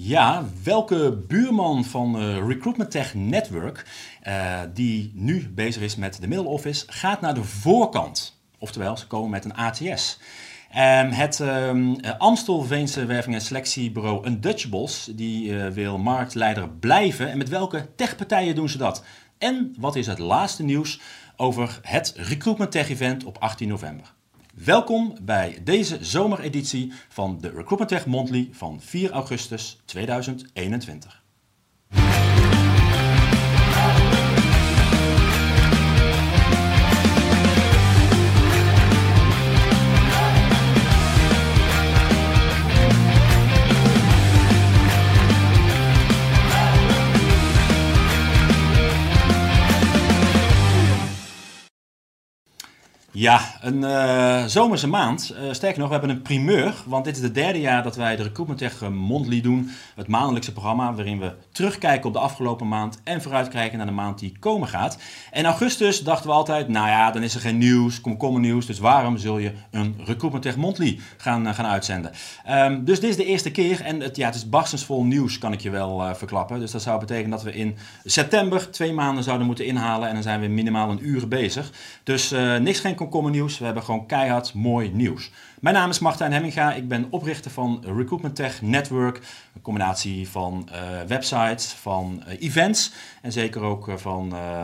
Ja, welke buurman van uh, Recruitment Tech Network, uh, die nu bezig is met de middle office, gaat naar de voorkant? Oftewel, ze komen met een ATS. Um, het um, Amstelveense werving- en selectiebureau Undutchables, die uh, wil marktleider blijven. En met welke techpartijen doen ze dat? En wat is het laatste nieuws over het Recruitment Tech Event op 18 november? Welkom bij deze zomereditie van de Recruitment Tech Monthly van 4 augustus 2021. Ja, een uh, zomerse maand. Uh, sterker nog, we hebben een primeur, want dit is het derde jaar dat wij de Recruitment Tech eh, Monthly doen. Het maandelijkse programma waarin we terugkijken op de afgelopen maand en vooruitkijken naar de maand die komen gaat. En augustus dachten we altijd, nou ja, dan is er geen nieuws, komkommer nieuws, dus waarom zul je een Recruitment Tech Monthly gaan, gaan uitzenden? Um, dus dit is de eerste keer en het, ja, het is barstensvol nieuws, kan ik je wel verklappen. Dus dat zou betekenen dat we in september twee maanden zouden moeten inhalen en dan zijn we minimaal een uur bezig. Dus niks, geen nieuws. We hebben gewoon keihard mooi nieuws. Mijn naam is Martijn Hemminga. Ik ben oprichter van Recruitment Tech Network. Een combinatie van uh, websites, van uh, events en zeker ook van uh,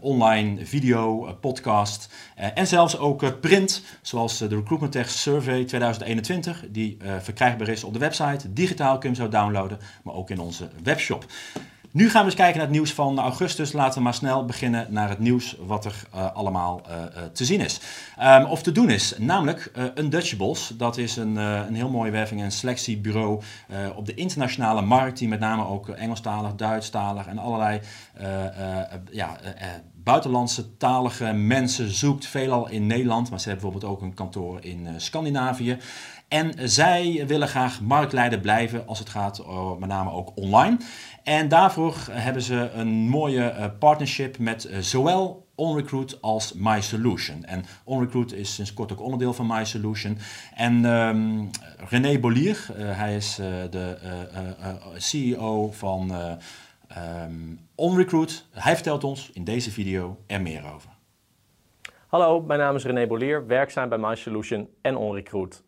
online video, podcast en zelfs ook print, zoals de Recruitment Tech Survey 2021, die verkrijgbaar is op de website. Digitaal kun je hem zo downloaden, maar ook in onze webshop. Nu gaan we eens kijken naar het nieuws van augustus. Laten we maar snel beginnen naar het nieuws wat er uh, allemaal uh, te zien is. Um, of te doen is. Namelijk uh, Undutchables. Dat is een, een heel mooi werving- en selectiebureau op de internationale markt. Die met name ook Engelstalig, Duitsstalig en allerlei ja, buitenlandse talige mensen zoekt. Veelal in Nederland. Maar ze hebben bijvoorbeeld ook een kantoor in Scandinavië. En zij willen graag marktleider blijven als het gaat met name ook online. En daarvoor hebben ze een mooie uh, partnership met uh, zowel OnRecruit als MySolution. En OnRecruit is sinds kort ook onderdeel van MySolution. En um, René Bollier, uh, hij is de CEO van um, OnRecruit. Hij vertelt ons in deze video er meer over. Hallo, mijn naam is René Bollier, werkzaam bij MySolution en OnRecruit.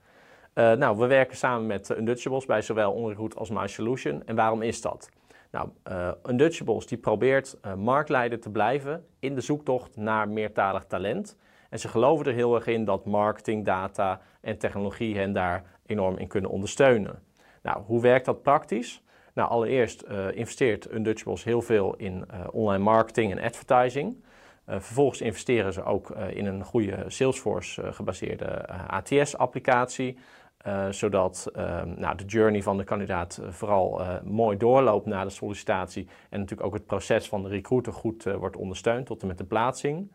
Uh, nou, we werken samen met Undutchables bij zowel OnRecruit als MySolution. En waarom is dat? Nou, uh, Undutchables die probeert marktleider te blijven in de zoektocht naar meertalig talent. En ze geloven er heel erg in dat marketing, data en technologie hen daar enorm in kunnen ondersteunen. Nou, hoe werkt dat praktisch? Nou, allereerst investeert Undutchables heel veel in online marketing en advertising. vervolgens investeren ze ook in een goede Salesforce gebaseerde ATS-applicatie. Uh, zodat uh, nou, de journey van de kandidaat uh, vooral mooi doorloopt na de sollicitatie en natuurlijk ook het proces van de recruiter goed wordt ondersteund tot en met de plaatsing.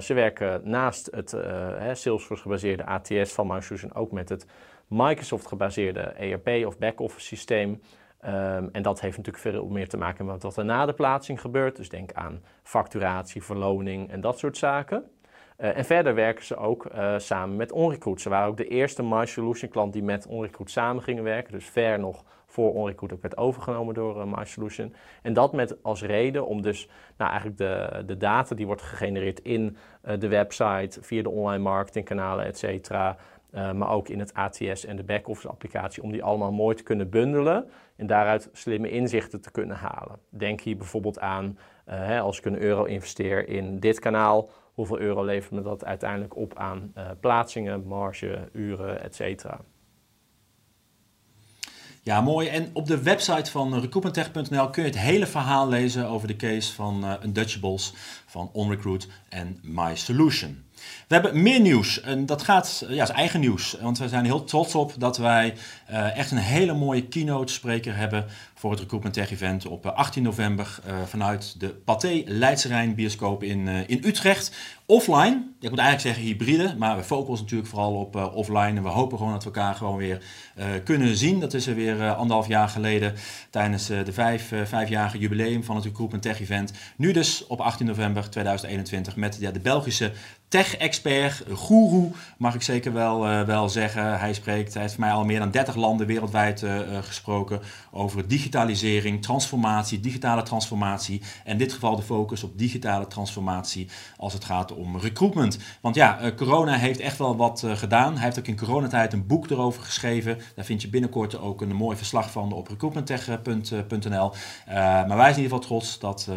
ze werken naast het Salesforce gebaseerde ATS van MySolution ook met het Microsoft gebaseerde ERP of back-office systeem. Um, en dat heeft natuurlijk veel meer te maken met wat er na de plaatsing gebeurt. Dus denk aan facturatie, verloning en dat soort zaken. Uh, en verder werken ze ook uh, samen met OnRecruit. Ze waren ook de eerste MySolution klant die met OnRecruit samen gingen werken. Dus ver nog voor OnRecruit ook werd overgenomen door uh, MySolution. En dat met als reden om dus nou, eigenlijk de, de data die wordt gegenereerd in de website, via de online marketingkanalen, et cetera. maar ook in het ATS en de back-office applicatie, om die allemaal mooi te kunnen bundelen en daaruit slimme inzichten te kunnen halen. Denk hier bijvoorbeeld aan, hè, als ik een euro investeer in dit kanaal, hoeveel euro levert me dat uiteindelijk op aan uh, plaatsingen, marge, uren, et cetera. Ja, mooi. En op de website van recruitmenttech.nl kun je het hele verhaal lezen over de case van uh, Undutchables, van OnRecruit en MySolution. We hebben meer nieuws en dat gaat, ja, is eigen nieuws. Want we zijn heel trots op dat wij uh, echt een hele mooie keynote spreker hebben voor het Recruitment Tech Event op 18 november uh, vanuit de Pathé Leidse bioscoop in, in Utrecht. Offline, ik moet eigenlijk zeggen hybride, maar we focussen natuurlijk vooral op offline. En we hopen gewoon dat we elkaar gewoon weer kunnen zien. Dat is er weer anderhalf jaar geleden tijdens de vijf, vijfjarige jubileum van het Recruitment Tech Event. Nu dus op 18 november 2021 met ja, de Belgische tech-expert, guru, mag ik zeker wel, uh, wel zeggen. Hij spreekt, hij heeft voor mij al meer dan 30 landen wereldwijd uh, gesproken over digitalisering, transformatie, digitale transformatie. En in dit geval de focus op digitale transformatie als het gaat om recruitment. Want ja, corona heeft echt wel wat gedaan. Hij heeft ook in coronatijd een boek erover geschreven. Daar vind je binnenkort ook een mooi verslag van op recruitmenttech.nl. maar wij zijn in ieder geval trots dat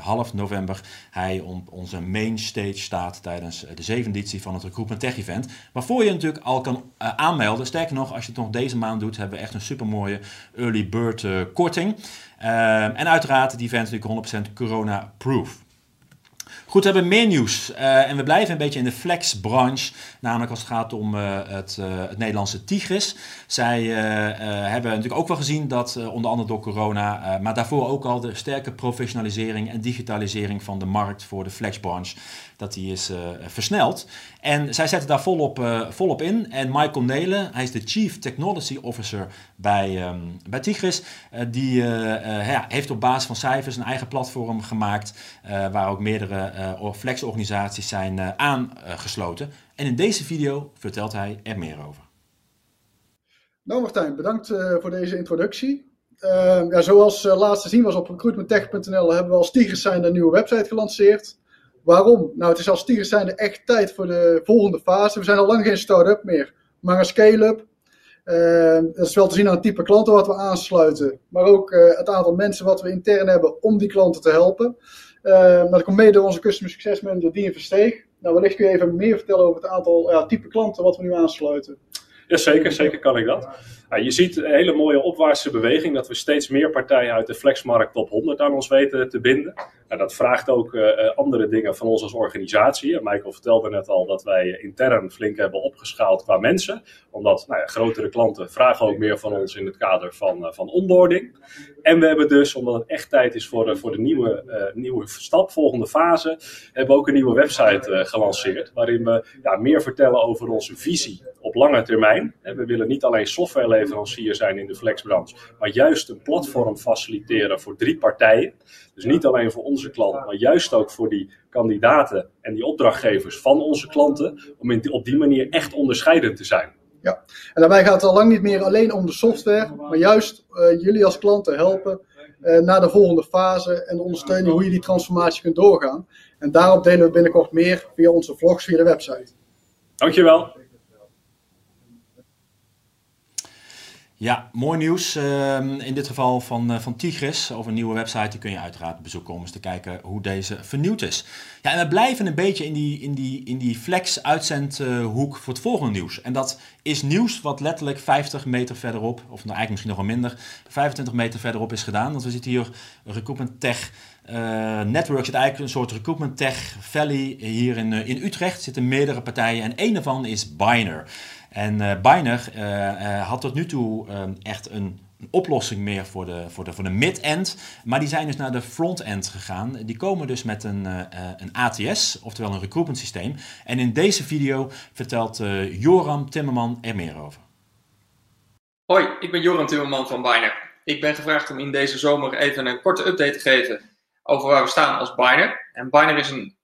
half november hij op onze main stage staat tijdens de zevende editie van het Recruitment Tech Event. Waarvoor je natuurlijk al kan uh, aanmelden. Sterker nog, als je het nog deze maand doet, hebben we echt een supermooie early bird uh, korting. Uh, en uiteraard, die event is natuurlijk 100% corona-proof. Goed, we hebben meer nieuws. Uh, en we blijven een beetje in de flex-branche. Namelijk als het gaat om uh, het, uh, het, Nederlandse Tigris. Zij hebben natuurlijk ook wel gezien dat, onder andere door corona, maar daarvoor ook al de sterke professionalisering en digitalisering van de markt voor de flex-branche dat die is versneld. En zij zetten daar volop, volop in. En Michael Nelen, hij is de Chief Technology Officer bij, um, bij Tigris. Die ja, heeft op basis van cijfers een eigen platform gemaakt. waar ook meerdere flexorganisaties zijn aangesloten. En in deze video vertelt hij er meer over. Nou Martijn, bedankt voor deze introductie. ja, zoals laatst te zien was op recruitmenttech.nl hebben we als Tigris zijn een nieuwe website gelanceerd. Waarom? Nou, het is als Tigers zijnde echt tijd voor de volgende fase. We zijn al lang geen start-up meer, maar een scale-up. Uh, dat is wel te zien aan het type klanten wat we aansluiten, maar ook het aantal mensen wat we intern hebben om die klanten te helpen. Uh, dat komt mede door onze Customer Success Manager Dien Versteeg. Nou, wellicht kun je even meer vertellen over het aantal ja, type klanten wat we nu aansluiten. Jazeker, zeker kan ik dat. Je ziet een hele mooie opwaartse beweging dat we steeds meer partijen uit de flexmarkt top 100 aan ons weten te binden. Dat vraagt ook uh, andere dingen van ons als organisatie. Michael vertelde net al dat wij intern flink hebben opgeschaald qua mensen. Omdat nou ja, grotere klanten vragen ook meer van ons in het kader van, uh, van onboarding. En we hebben dus, omdat het echt tijd is voor, voor de nieuwe, nieuwe stap, volgende fase, hebben we ook een nieuwe website gelanceerd. Waarin we ja, meer vertellen over onze visie op lange termijn. We willen niet alleen softwareleverancier zijn in de flexbranche, maar juist een platform faciliteren voor drie partijen. Dus niet alleen voor onze klanten, maar juist ook voor die kandidaten en die opdrachtgevers van onze klanten, om in, op die manier echt onderscheidend te zijn. Ja, en daarbij gaat het al lang niet meer alleen om de software, maar juist uh, jullie als klanten helpen uh, naar de volgende fase en ondersteunen hoe je die transformatie kunt doorgaan. En daarop delen we binnenkort meer via onze vlogs, via de website. Dankjewel. Ja, mooi nieuws. Uh, in dit geval van, uh, van Tigris. Over een nieuwe website. Die kun je uiteraard bezoeken om eens te kijken hoe deze vernieuwd is. Ja, en we blijven een beetje in die, in die, in die flex-uitzendhoek voor het volgende nieuws. En dat is nieuws wat letterlijk 50 meter verderop, of nou eigenlijk misschien nog wel minder, 25 meter verderop is gedaan. Want we zitten hier, Recruitment Tech uh, Network zit eigenlijk een soort Recruitment Tech Valley hier in, uh, in Utrecht. Zitten meerdere partijen en een daarvan is Biner. En uh, Biner uh, had tot nu toe uh, echt een, een, oplossing meer voor de, voor de, voor de mid-end. Maar die zijn dus naar de front-end gegaan. Die komen dus met een, een ATS, oftewel een recruitment systeem. En in deze video vertelt Joram Timmerman er meer over. Hoi, ik ben Joram Timmerman van Biner. Ik ben gevraagd om in deze zomer even een korte update te geven over waar we staan als Biner. En Biner is een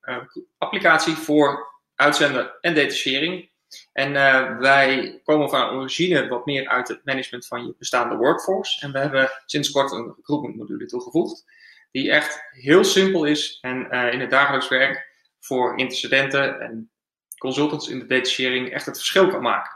applicatie voor uitzenden en detachering en uh, wij komen van origine wat meer uit het management van je bestaande workforce. En we hebben sinds kort een recruitment module toegevoegd. Die echt heel simpel is en uh, in het dagelijks werk voor intercedenten en consultants in de detachering echt het verschil kan maken.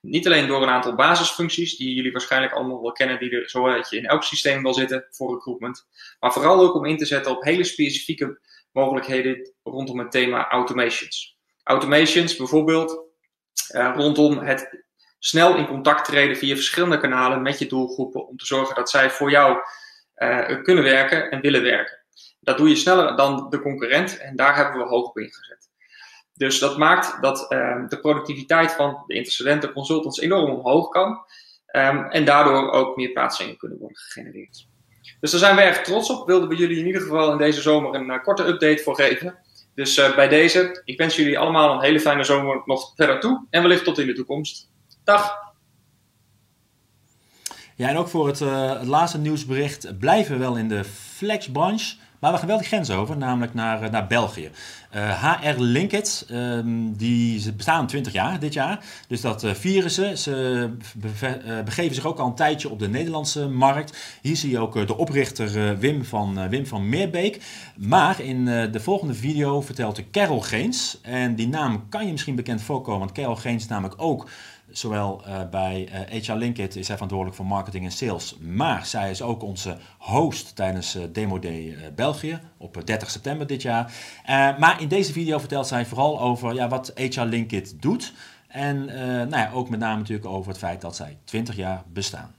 Niet alleen door een aantal basisfuncties, die jullie waarschijnlijk allemaal wel kennen, die er zo in elk systeem wel zitten voor recruitment. Maar vooral ook om in te zetten op hele specifieke mogelijkheden rondom het thema automations. Automations bijvoorbeeld uh, rondom het snel in contact treden via verschillende kanalen met je doelgroepen om te zorgen dat zij voor jou uh, kunnen werken en willen werken. Dat doe je sneller dan de concurrent en daar hebben we hoog op ingezet. Dus dat maakt dat uh, de productiviteit van de intercedenten consultants enorm omhoog kan um, en daardoor ook meer plaatsingen kunnen worden gegenereerd. Dus daar zijn we erg trots op. Wilden we jullie in ieder geval in deze zomer een uh, korte update voor geven. Dus uh, bij deze, ik wens jullie allemaal een hele fijne zomer nog verder toe. En wellicht tot in de toekomst. Dag! Ja, en ook voor het, uh, het laatste nieuwsbericht blijven we wel in de flexbranche. Maar we gaan wel die grens over, namelijk naar, naar België. HR Linkit, um, die bestaan 20 jaar dit jaar. Dus dat vieren ze. Ze begeven zich ook al een tijdje op de Nederlandse markt. Hier zie je ook de oprichter Wim, van, Wim van Meerbeek. Maar in de volgende video vertelt de Carol Geens. En die naam kan je misschien bekend voorkomen, want Carol Geens is namelijk ook Zowel uh, bij uh, eh, HR Linkit is zij verantwoordelijk voor marketing en sales. Maar zij is ook onze host tijdens uh, Demo Day België op 30 september dit jaar. maar in deze video vertelt zij vooral over ja, wat HR Linkit doet. En nou ja, ook met name natuurlijk over het feit dat zij 20 jaar bestaan.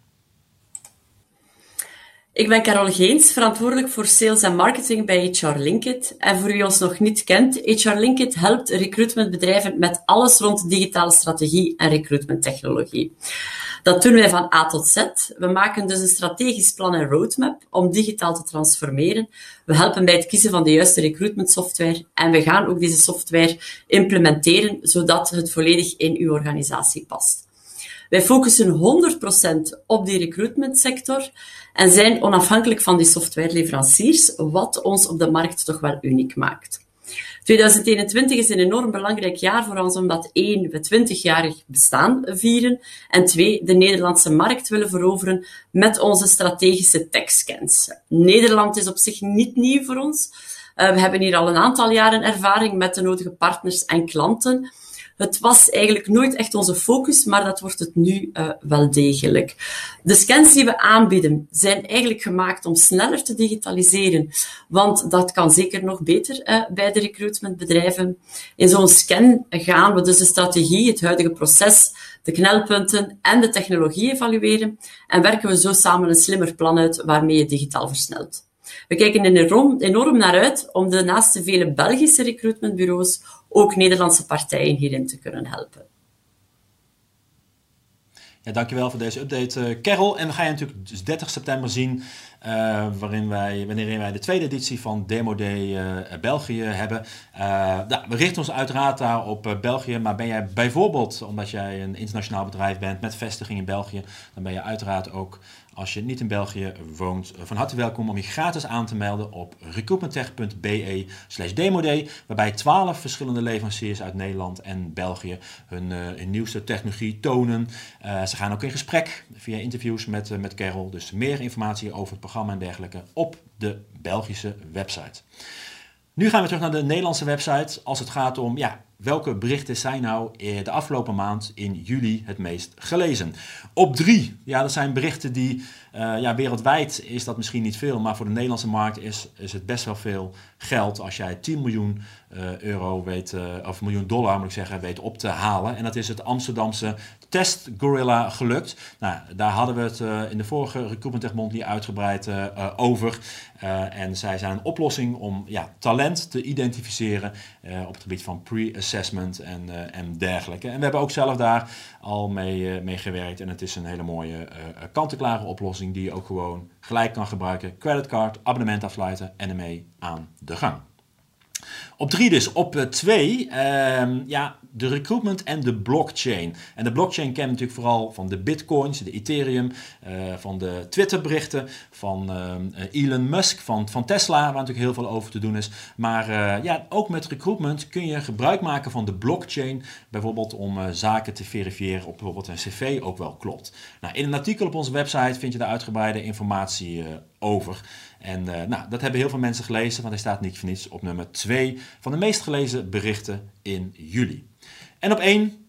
Ik ben Carol Geens, verantwoordelijk voor sales en marketing bij HR Linkit. En voor wie ons nog niet kent, HR Linkit helpt recruitmentbedrijven met alles rond digitale strategie en recruitmenttechnologie. Dat doen wij van A tot Z. We maken dus een strategisch plan en roadmap om digitaal te transformeren. We helpen bij het kiezen van de juiste recruitment software en we gaan ook deze software implementeren zodat het volledig in uw organisatie past. Wij focussen 100% op die recruitmentsector en zijn onafhankelijk van die softwareleveranciers, wat ons op de markt toch wel uniek maakt. 2021 is een enorm belangrijk jaar voor ons, omdat één, we 20-jarig bestaan vieren en twee, de Nederlandse markt willen veroveren met onze strategische techscans. Nederland is op zich niet nieuw voor ons. Uh, we hebben hier al een aantal jaren ervaring met de nodige partners en klanten. Het was eigenlijk nooit echt onze focus, maar dat wordt het nu uh, wel degelijk. De scans die we aanbieden zijn eigenlijk gemaakt om sneller te digitaliseren, want dat kan zeker nog beter uh, bij de recruitmentbedrijven. In zo'n scan gaan we dus de strategie, het huidige proces, de knelpunten en de technologie evalueren en werken we zo samen een slimmer plan uit waarmee je digitaal versnelt. We kijken enorm, enorm naar uit om de naast de vele Belgische recruitmentbureaus ook Nederlandse partijen hierin te kunnen helpen. Ja, dankjewel voor deze update, uh, Carol. En we gaan je natuurlijk dus 30 september zien, uh, waarin wij, wanneer wij de tweede editie van Demo Day uh, België hebben. Nou, we richten ons uiteraard daar op België, maar ben jij bijvoorbeeld, omdat jij een internationaal bedrijf bent met vestiging in België, dan ben je uiteraard ook als je niet in België woont, van harte welkom om je gratis aan te melden op recruitmenttech.be slash demoday, waarbij 12 verschillende leveranciers uit Nederland en België hun, hun nieuwste technologie tonen. Uh, ze gaan ook in gesprek via interviews met, met Carol, dus meer informatie over het programma en dergelijke op de Belgische website. Nu gaan we terug naar de Nederlandse website als het gaat om ja, welke berichten zijn nou de afgelopen maand in juli het meest gelezen. Op drie, ja, dat zijn berichten die uh, ja, wereldwijd is dat misschien niet veel, maar voor de Nederlandse markt is, is het best wel veel geld als jij 10 miljoen uh, euro weet, uh, of miljoen dollar moet ik zeggen, weet op te halen. En dat is het Amsterdamse Test Gorilla gelukt. Nou, daar hadden we het in de vorige Recruitment Tech Monthly uitgebreid over. en zij zijn een oplossing om ja, talent te identificeren op het gebied van pre-assessment en, en dergelijke. En we hebben ook zelf daar al mee, mee gewerkt en het is een hele mooie kant-en-klare oplossing die je ook gewoon gelijk kan gebruiken. Creditcard, abonnement afsluiten en ermee aan de gang. Op drie dus. Op eh, twee, uh, ja, de recruitment en de blockchain. En de blockchain kent natuurlijk vooral van de bitcoins, de Ethereum, uh, van de Twitter-berichten, van uh, Elon Musk, van, van Tesla, waar natuurlijk heel veel over te doen is. Maar ja, ook met recruitment kun je gebruik maken van de blockchain, bijvoorbeeld om zaken te verifiëren op bijvoorbeeld een cv ook wel klopt. Nou, in een artikel op onze website vind je daar uitgebreide informatie over. En uh, nou, dat hebben heel veel mensen gelezen, want hij staat niet voor niets op nummer 2 van de meest gelezen berichten in juli. En op 1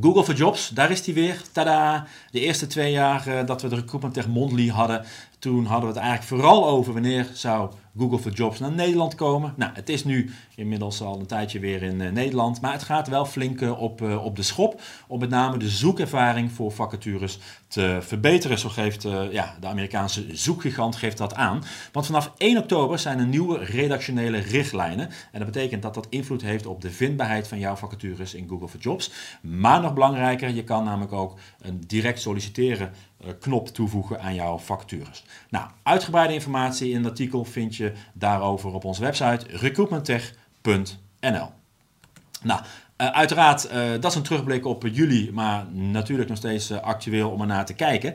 Google for Jobs, daar is hij weer. Tada! De eerste twee jaar uh, dat we de Recruitment Tech Mondly hadden, toen hadden we het eigenlijk vooral over wanneer zou Google for Jobs naar Nederland komen. Nou, het is nu inmiddels al een tijdje weer in uh, Nederland, maar het gaat wel flink uh, op, uh, op de schop om met name de zoekervaring voor vacatures te verbeteren. Zo geeft ja, de Amerikaanse zoekgigant geeft dat aan. Want vanaf 1 oktober zijn er nieuwe redactionele richtlijnen en dat betekent dat dat invloed heeft op de vindbaarheid van jouw vacatures in Google for Jobs. Maar nog belangrijker, je kan namelijk ook een direct solliciteren knop toevoegen aan jouw vacatures. Nou, uitgebreide informatie in het artikel vind je daarover op onze website recruitmenttech.nl. Nou, Uh, uiteraard, uh, dat is een terugblik op juli, maar natuurlijk nog steeds uh, actueel om er naar te kijken.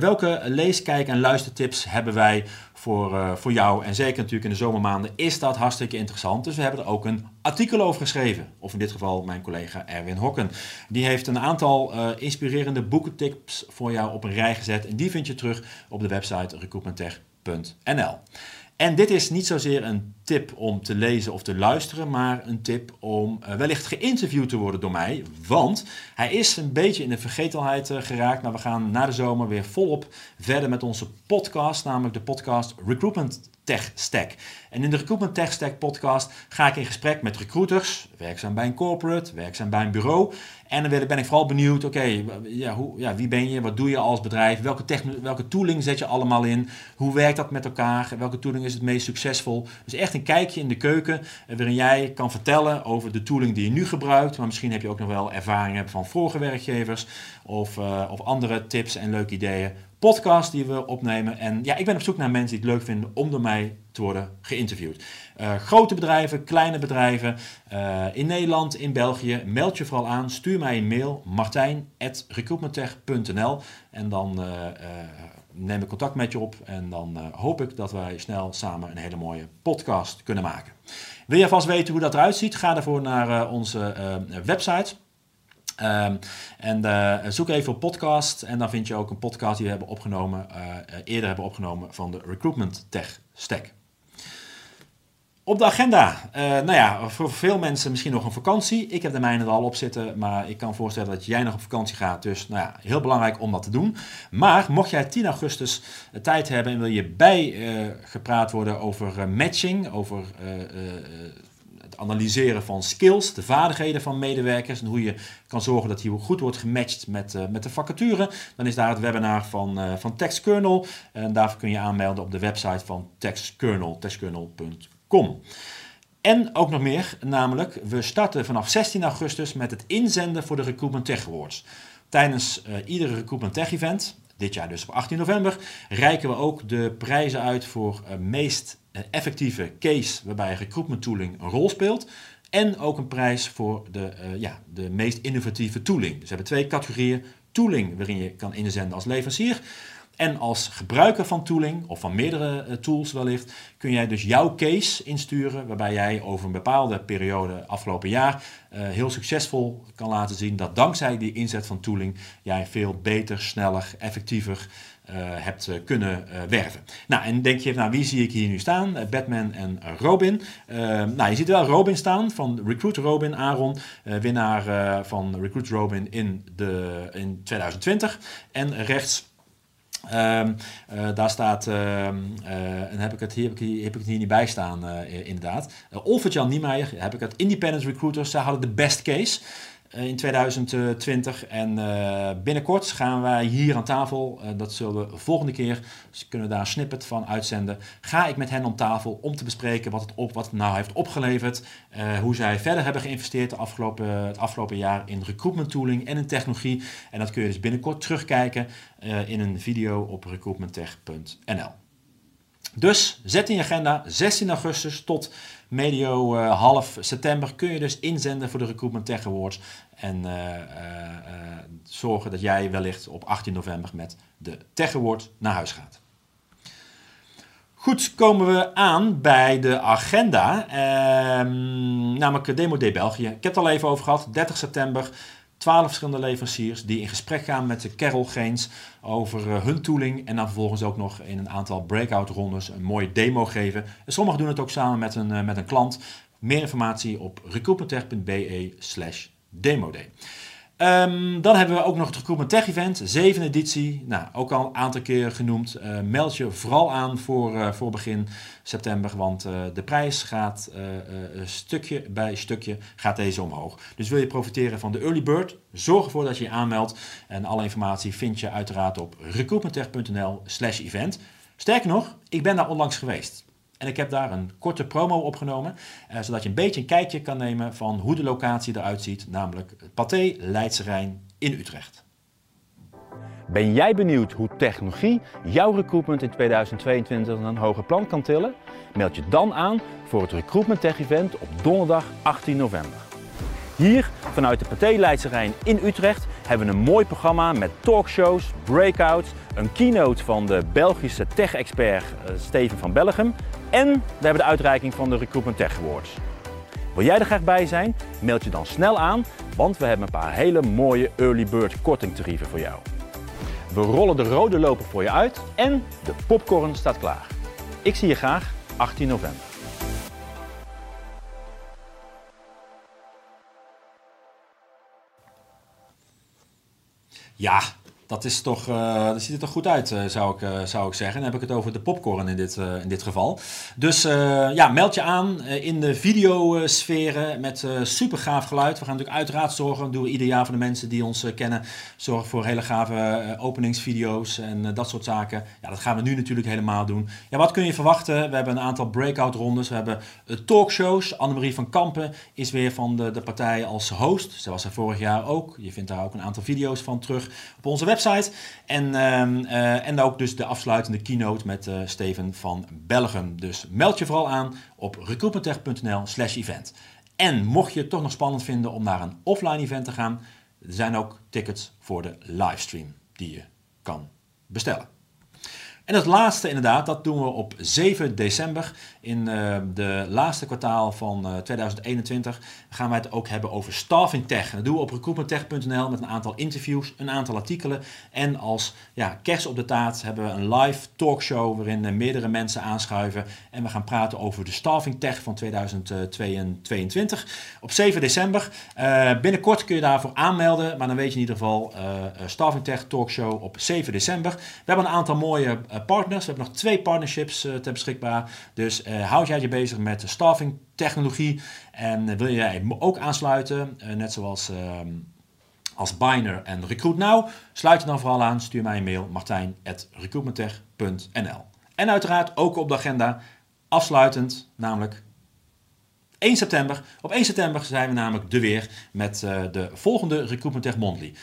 welke lees-, kijk- en luistertips hebben wij voor, voor jou? En zeker natuurlijk in de zomermaanden is dat hartstikke interessant. Dus we hebben er ook een artikel over geschreven. Of in dit geval mijn collega Erwin Hokken. Die heeft een aantal inspirerende boekentips voor jou op een rij gezet. En die vind je terug op de website recruitmenttech.nl. En dit is niet zozeer een tip om te lezen of te luisteren, maar een tip om uh, wellicht geïnterviewd te worden door mij. Want hij is een beetje in de vergetelheid uh, geraakt, maar we gaan na de zomer weer volop verder met onze podcast, namelijk de podcast Recruitment Tech Stack. En in de Recruitment Tech Stack podcast ga ik in gesprek met recruiters, werkzaam bij een corporate, werkzaam bij een bureau. En dan ben ik vooral benieuwd, oké, ja, ja, wie ben je, wat doe je als bedrijf, welke, welke tooling zet je allemaal in, hoe werkt dat met elkaar, welke tooling is het meest succesvol. Dus echt een kijkje in de keuken eh, waarin jij kan vertellen over de tooling die je nu gebruikt, maar misschien heb je ook nog wel ervaringen van vorige werkgevers of, uh, of andere tips en leuke ideeën. Podcast die we opnemen. En ja, ik ben op zoek naar mensen die het leuk vinden om door mij te worden geïnterviewd. Uh, grote bedrijven, kleine bedrijven, uh, in Nederland, in België. Meld je vooral aan, stuur mij een mail, martijn.recruitmenttech.nl en dan uh, neem ik contact met je op en dan hoop ik dat wij snel samen een hele mooie podcast kunnen maken. Wil je vast weten hoe dat eruit ziet? Ga daarvoor naar onze website Um, en zoek even op podcast en dan vind je ook een podcast die we hebben opgenomen, eerder hebben opgenomen van de Recruitment Tech Stack. Op de agenda, uh, nou ja, voor veel mensen misschien nog een vakantie. Ik heb de mijne er al op zitten, maar ik kan voorstellen dat jij nog op vakantie gaat. Dus nou ja, heel belangrijk om dat te doen. Maar mocht jij 10 augustus tijd hebben en wil je bijgepraat worden over matching, over analyseren van skills, de vaardigheden van medewerkers en hoe je kan zorgen dat die goed wordt gematcht met, met de vacature. Dan is daar het webinar van, van TextKernel en daarvoor kun je aanmelden op de website van TextKernel, En ook nog meer, namelijk we starten vanaf 16 augustus met het inzenden voor de Recruitment Tech Awards. Tijdens uh, iedere Recruitment Tech event, dit jaar dus op 18 november, reiken we ook de prijzen uit voor meest effectieve case waarbij recruitment tooling een rol speelt. En ook een prijs voor de, uh, ja, de meest innovatieve tooling. Dus we hebben twee categorieën. Tooling waarin je kan inzenden als leverancier. En als gebruiker van tooling, of van meerdere uh, tools wellicht, kun jij dus jouw case insturen, waarbij jij over een bepaalde periode, afgelopen jaar, uh, heel succesvol kan laten zien dat dankzij die inzet van tooling jij veel beter, sneller, effectiever uh, hebt kunnen werven. Nou, en denk je, nou, wie zie ik hier nu staan? Batman en Robin. nou, je ziet wel Robin staan van Recruit Robin, Aaron, winnaar van Recruit Robin in, de, in 2020. En rechts Um, uh, daar staat, uh, uh, en heb ik, het hier, heb, ik het hier niet bij staan, inderdaad. Uh, Olfert-Jan Niemeyer, heb ik het Independent Recruiters, zij hadden de best case. Eh, in 2020. En uh, binnenkort gaan wij hier aan tafel, uh, dat zullen we volgende keer, dus kunnen we daar een snippet van uitzenden, ga ik met hen om tafel om te bespreken wat het, op, wat het nou heeft opgeleverd, hoe zij verder hebben geïnvesteerd de afgelopen, het afgelopen jaar in recruitment tooling en in technologie. En dat kun je dus binnenkort terugkijken in een video op recruitmenttech.nl. Dus zet in je agenda 16 augustus tot medio uh, half september kun je dus inzenden voor de Recruitment Tech Awards. En uh, zorgen dat jij wellicht op 18 november met de Tech Award naar huis gaat. Goed, komen we aan bij de agenda, ehm, namelijk Demo Day België. Ik heb het al even over gehad, 30 september. 12 verschillende leveranciers die in gesprek gaan met de Carol Geens over uh, hun tooling. En dan vervolgens ook nog in een aantal breakout rondes een mooie demo geven. En sommigen doen het ook samen met een, uh, met een klant. Meer informatie op recruitmenttech.be slash demoday. Um, dan hebben we ook nog het Recruitment Tech Event, zevende editie. Nou, ook al een aantal keer genoemd. Uh, meld je vooral aan voor, uh, voor begin september, want uh, de prijs gaat stukje bij stukje gaat deze omhoog. Dus wil je profiteren van de early bird, zorg ervoor dat je je aanmeldt. En alle informatie vind je uiteraard op recruitmenttech.nl slash event. Sterker nog, ik ben daar onlangs geweest. En ik heb daar een korte promo opgenomen, uh, zodat je een beetje een kijkje kan nemen van hoe de locatie eruit ziet, namelijk Pathé Leidse Rijn in Utrecht. Ben jij benieuwd hoe technologie jouw recruitment in 2022 een hoger plan kan tillen? Meld je dan aan voor het Recruitment Tech Event op donderdag 18 november. Hier, vanuit de Pathé Leidse Rijn in Utrecht, hebben we een mooi programma met talkshows, breakouts, een keynote van de Belgische tech-expert eh, Steven van Bellegem en we hebben de uitreiking van de Recruitment Tech Awards. Wil jij er graag bij zijn? Meld je dan snel aan, want we hebben een paar hele mooie early bird kortingtarieven voor jou. We rollen de rode loper voor je uit en de popcorn staat klaar. Ik zie je graag 18 november. Ja, dat, is toch, uh, dat ziet er toch goed uit, uh, zou, ik, uh, zou ik zeggen. Dan heb ik het over de popcorn in dit, in dit geval. Dus ja, meld je aan in de videosferen met super gaaf geluid. We gaan natuurlijk uiteraard zorgen, doen we ieder jaar voor de mensen die ons kennen, zorgen voor hele gave openingsvideo's en dat soort zaken. Ja, dat gaan we nu natuurlijk helemaal doen. Ja, wat kun je verwachten? We hebben een aantal breakout rondes, we hebben talkshows. Annemarie van Kampen is weer van de, de partij als host. Ze was er vorig jaar ook. Je vindt daar ook een aantal video's van terug op onze website. En, uh, en ook dus de afsluitende keynote met uh, Steven van Belgium. Dus meld je vooral aan op recruitmenttech.nl slash event. En mocht je het toch nog spannend vinden om naar een offline event te gaan, er zijn ook tickets voor de livestream die je kan bestellen. En het laatste inderdaad, dat doen we op 7 december. In uh, de laatste kwartaal van uh, 2021 gaan wij het ook hebben over staffing tech. Dat doen we op recruitmenttech.nl met een aantal interviews, een aantal artikelen. En als ja, kerst op de taart hebben we een live talkshow waarin uh, meerdere mensen aanschuiven. En we gaan praten over de staffing tech van 2022. Op 7 december. binnenkort kun je daarvoor aanmelden, maar dan weet je in ieder geval staffing tech talkshow op 7 december. We hebben een aantal mooie partners. We hebben nog twee partnerships uh, ter beschikbaar. Dus uh, houd jij je bezig met staffing technologie en wil jij ook aansluiten, net zoals ehm, als Biner en Recruit Now, sluit je dan vooral aan. Stuur mij een mail martijn@recruitmenttech.nl. En uiteraard ook op de agenda afsluitend, namelijk 1 september. Op 1 september zijn we namelijk de weer met de volgende Recruitment Tech Monthly.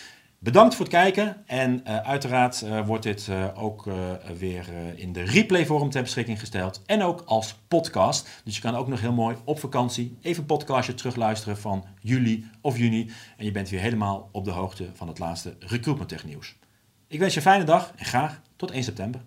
Bedankt voor het kijken en uh, uiteraard uh, wordt dit uh, ook weer in de replay vorm ter beschikking gesteld en ook als podcast. Dus je kan ook nog heel mooi op vakantie even een podcastje terugluisteren van juli of juni en je bent weer helemaal op de hoogte van het laatste recruitment tech nieuws. Ik wens je een fijne dag en graag tot 1 september.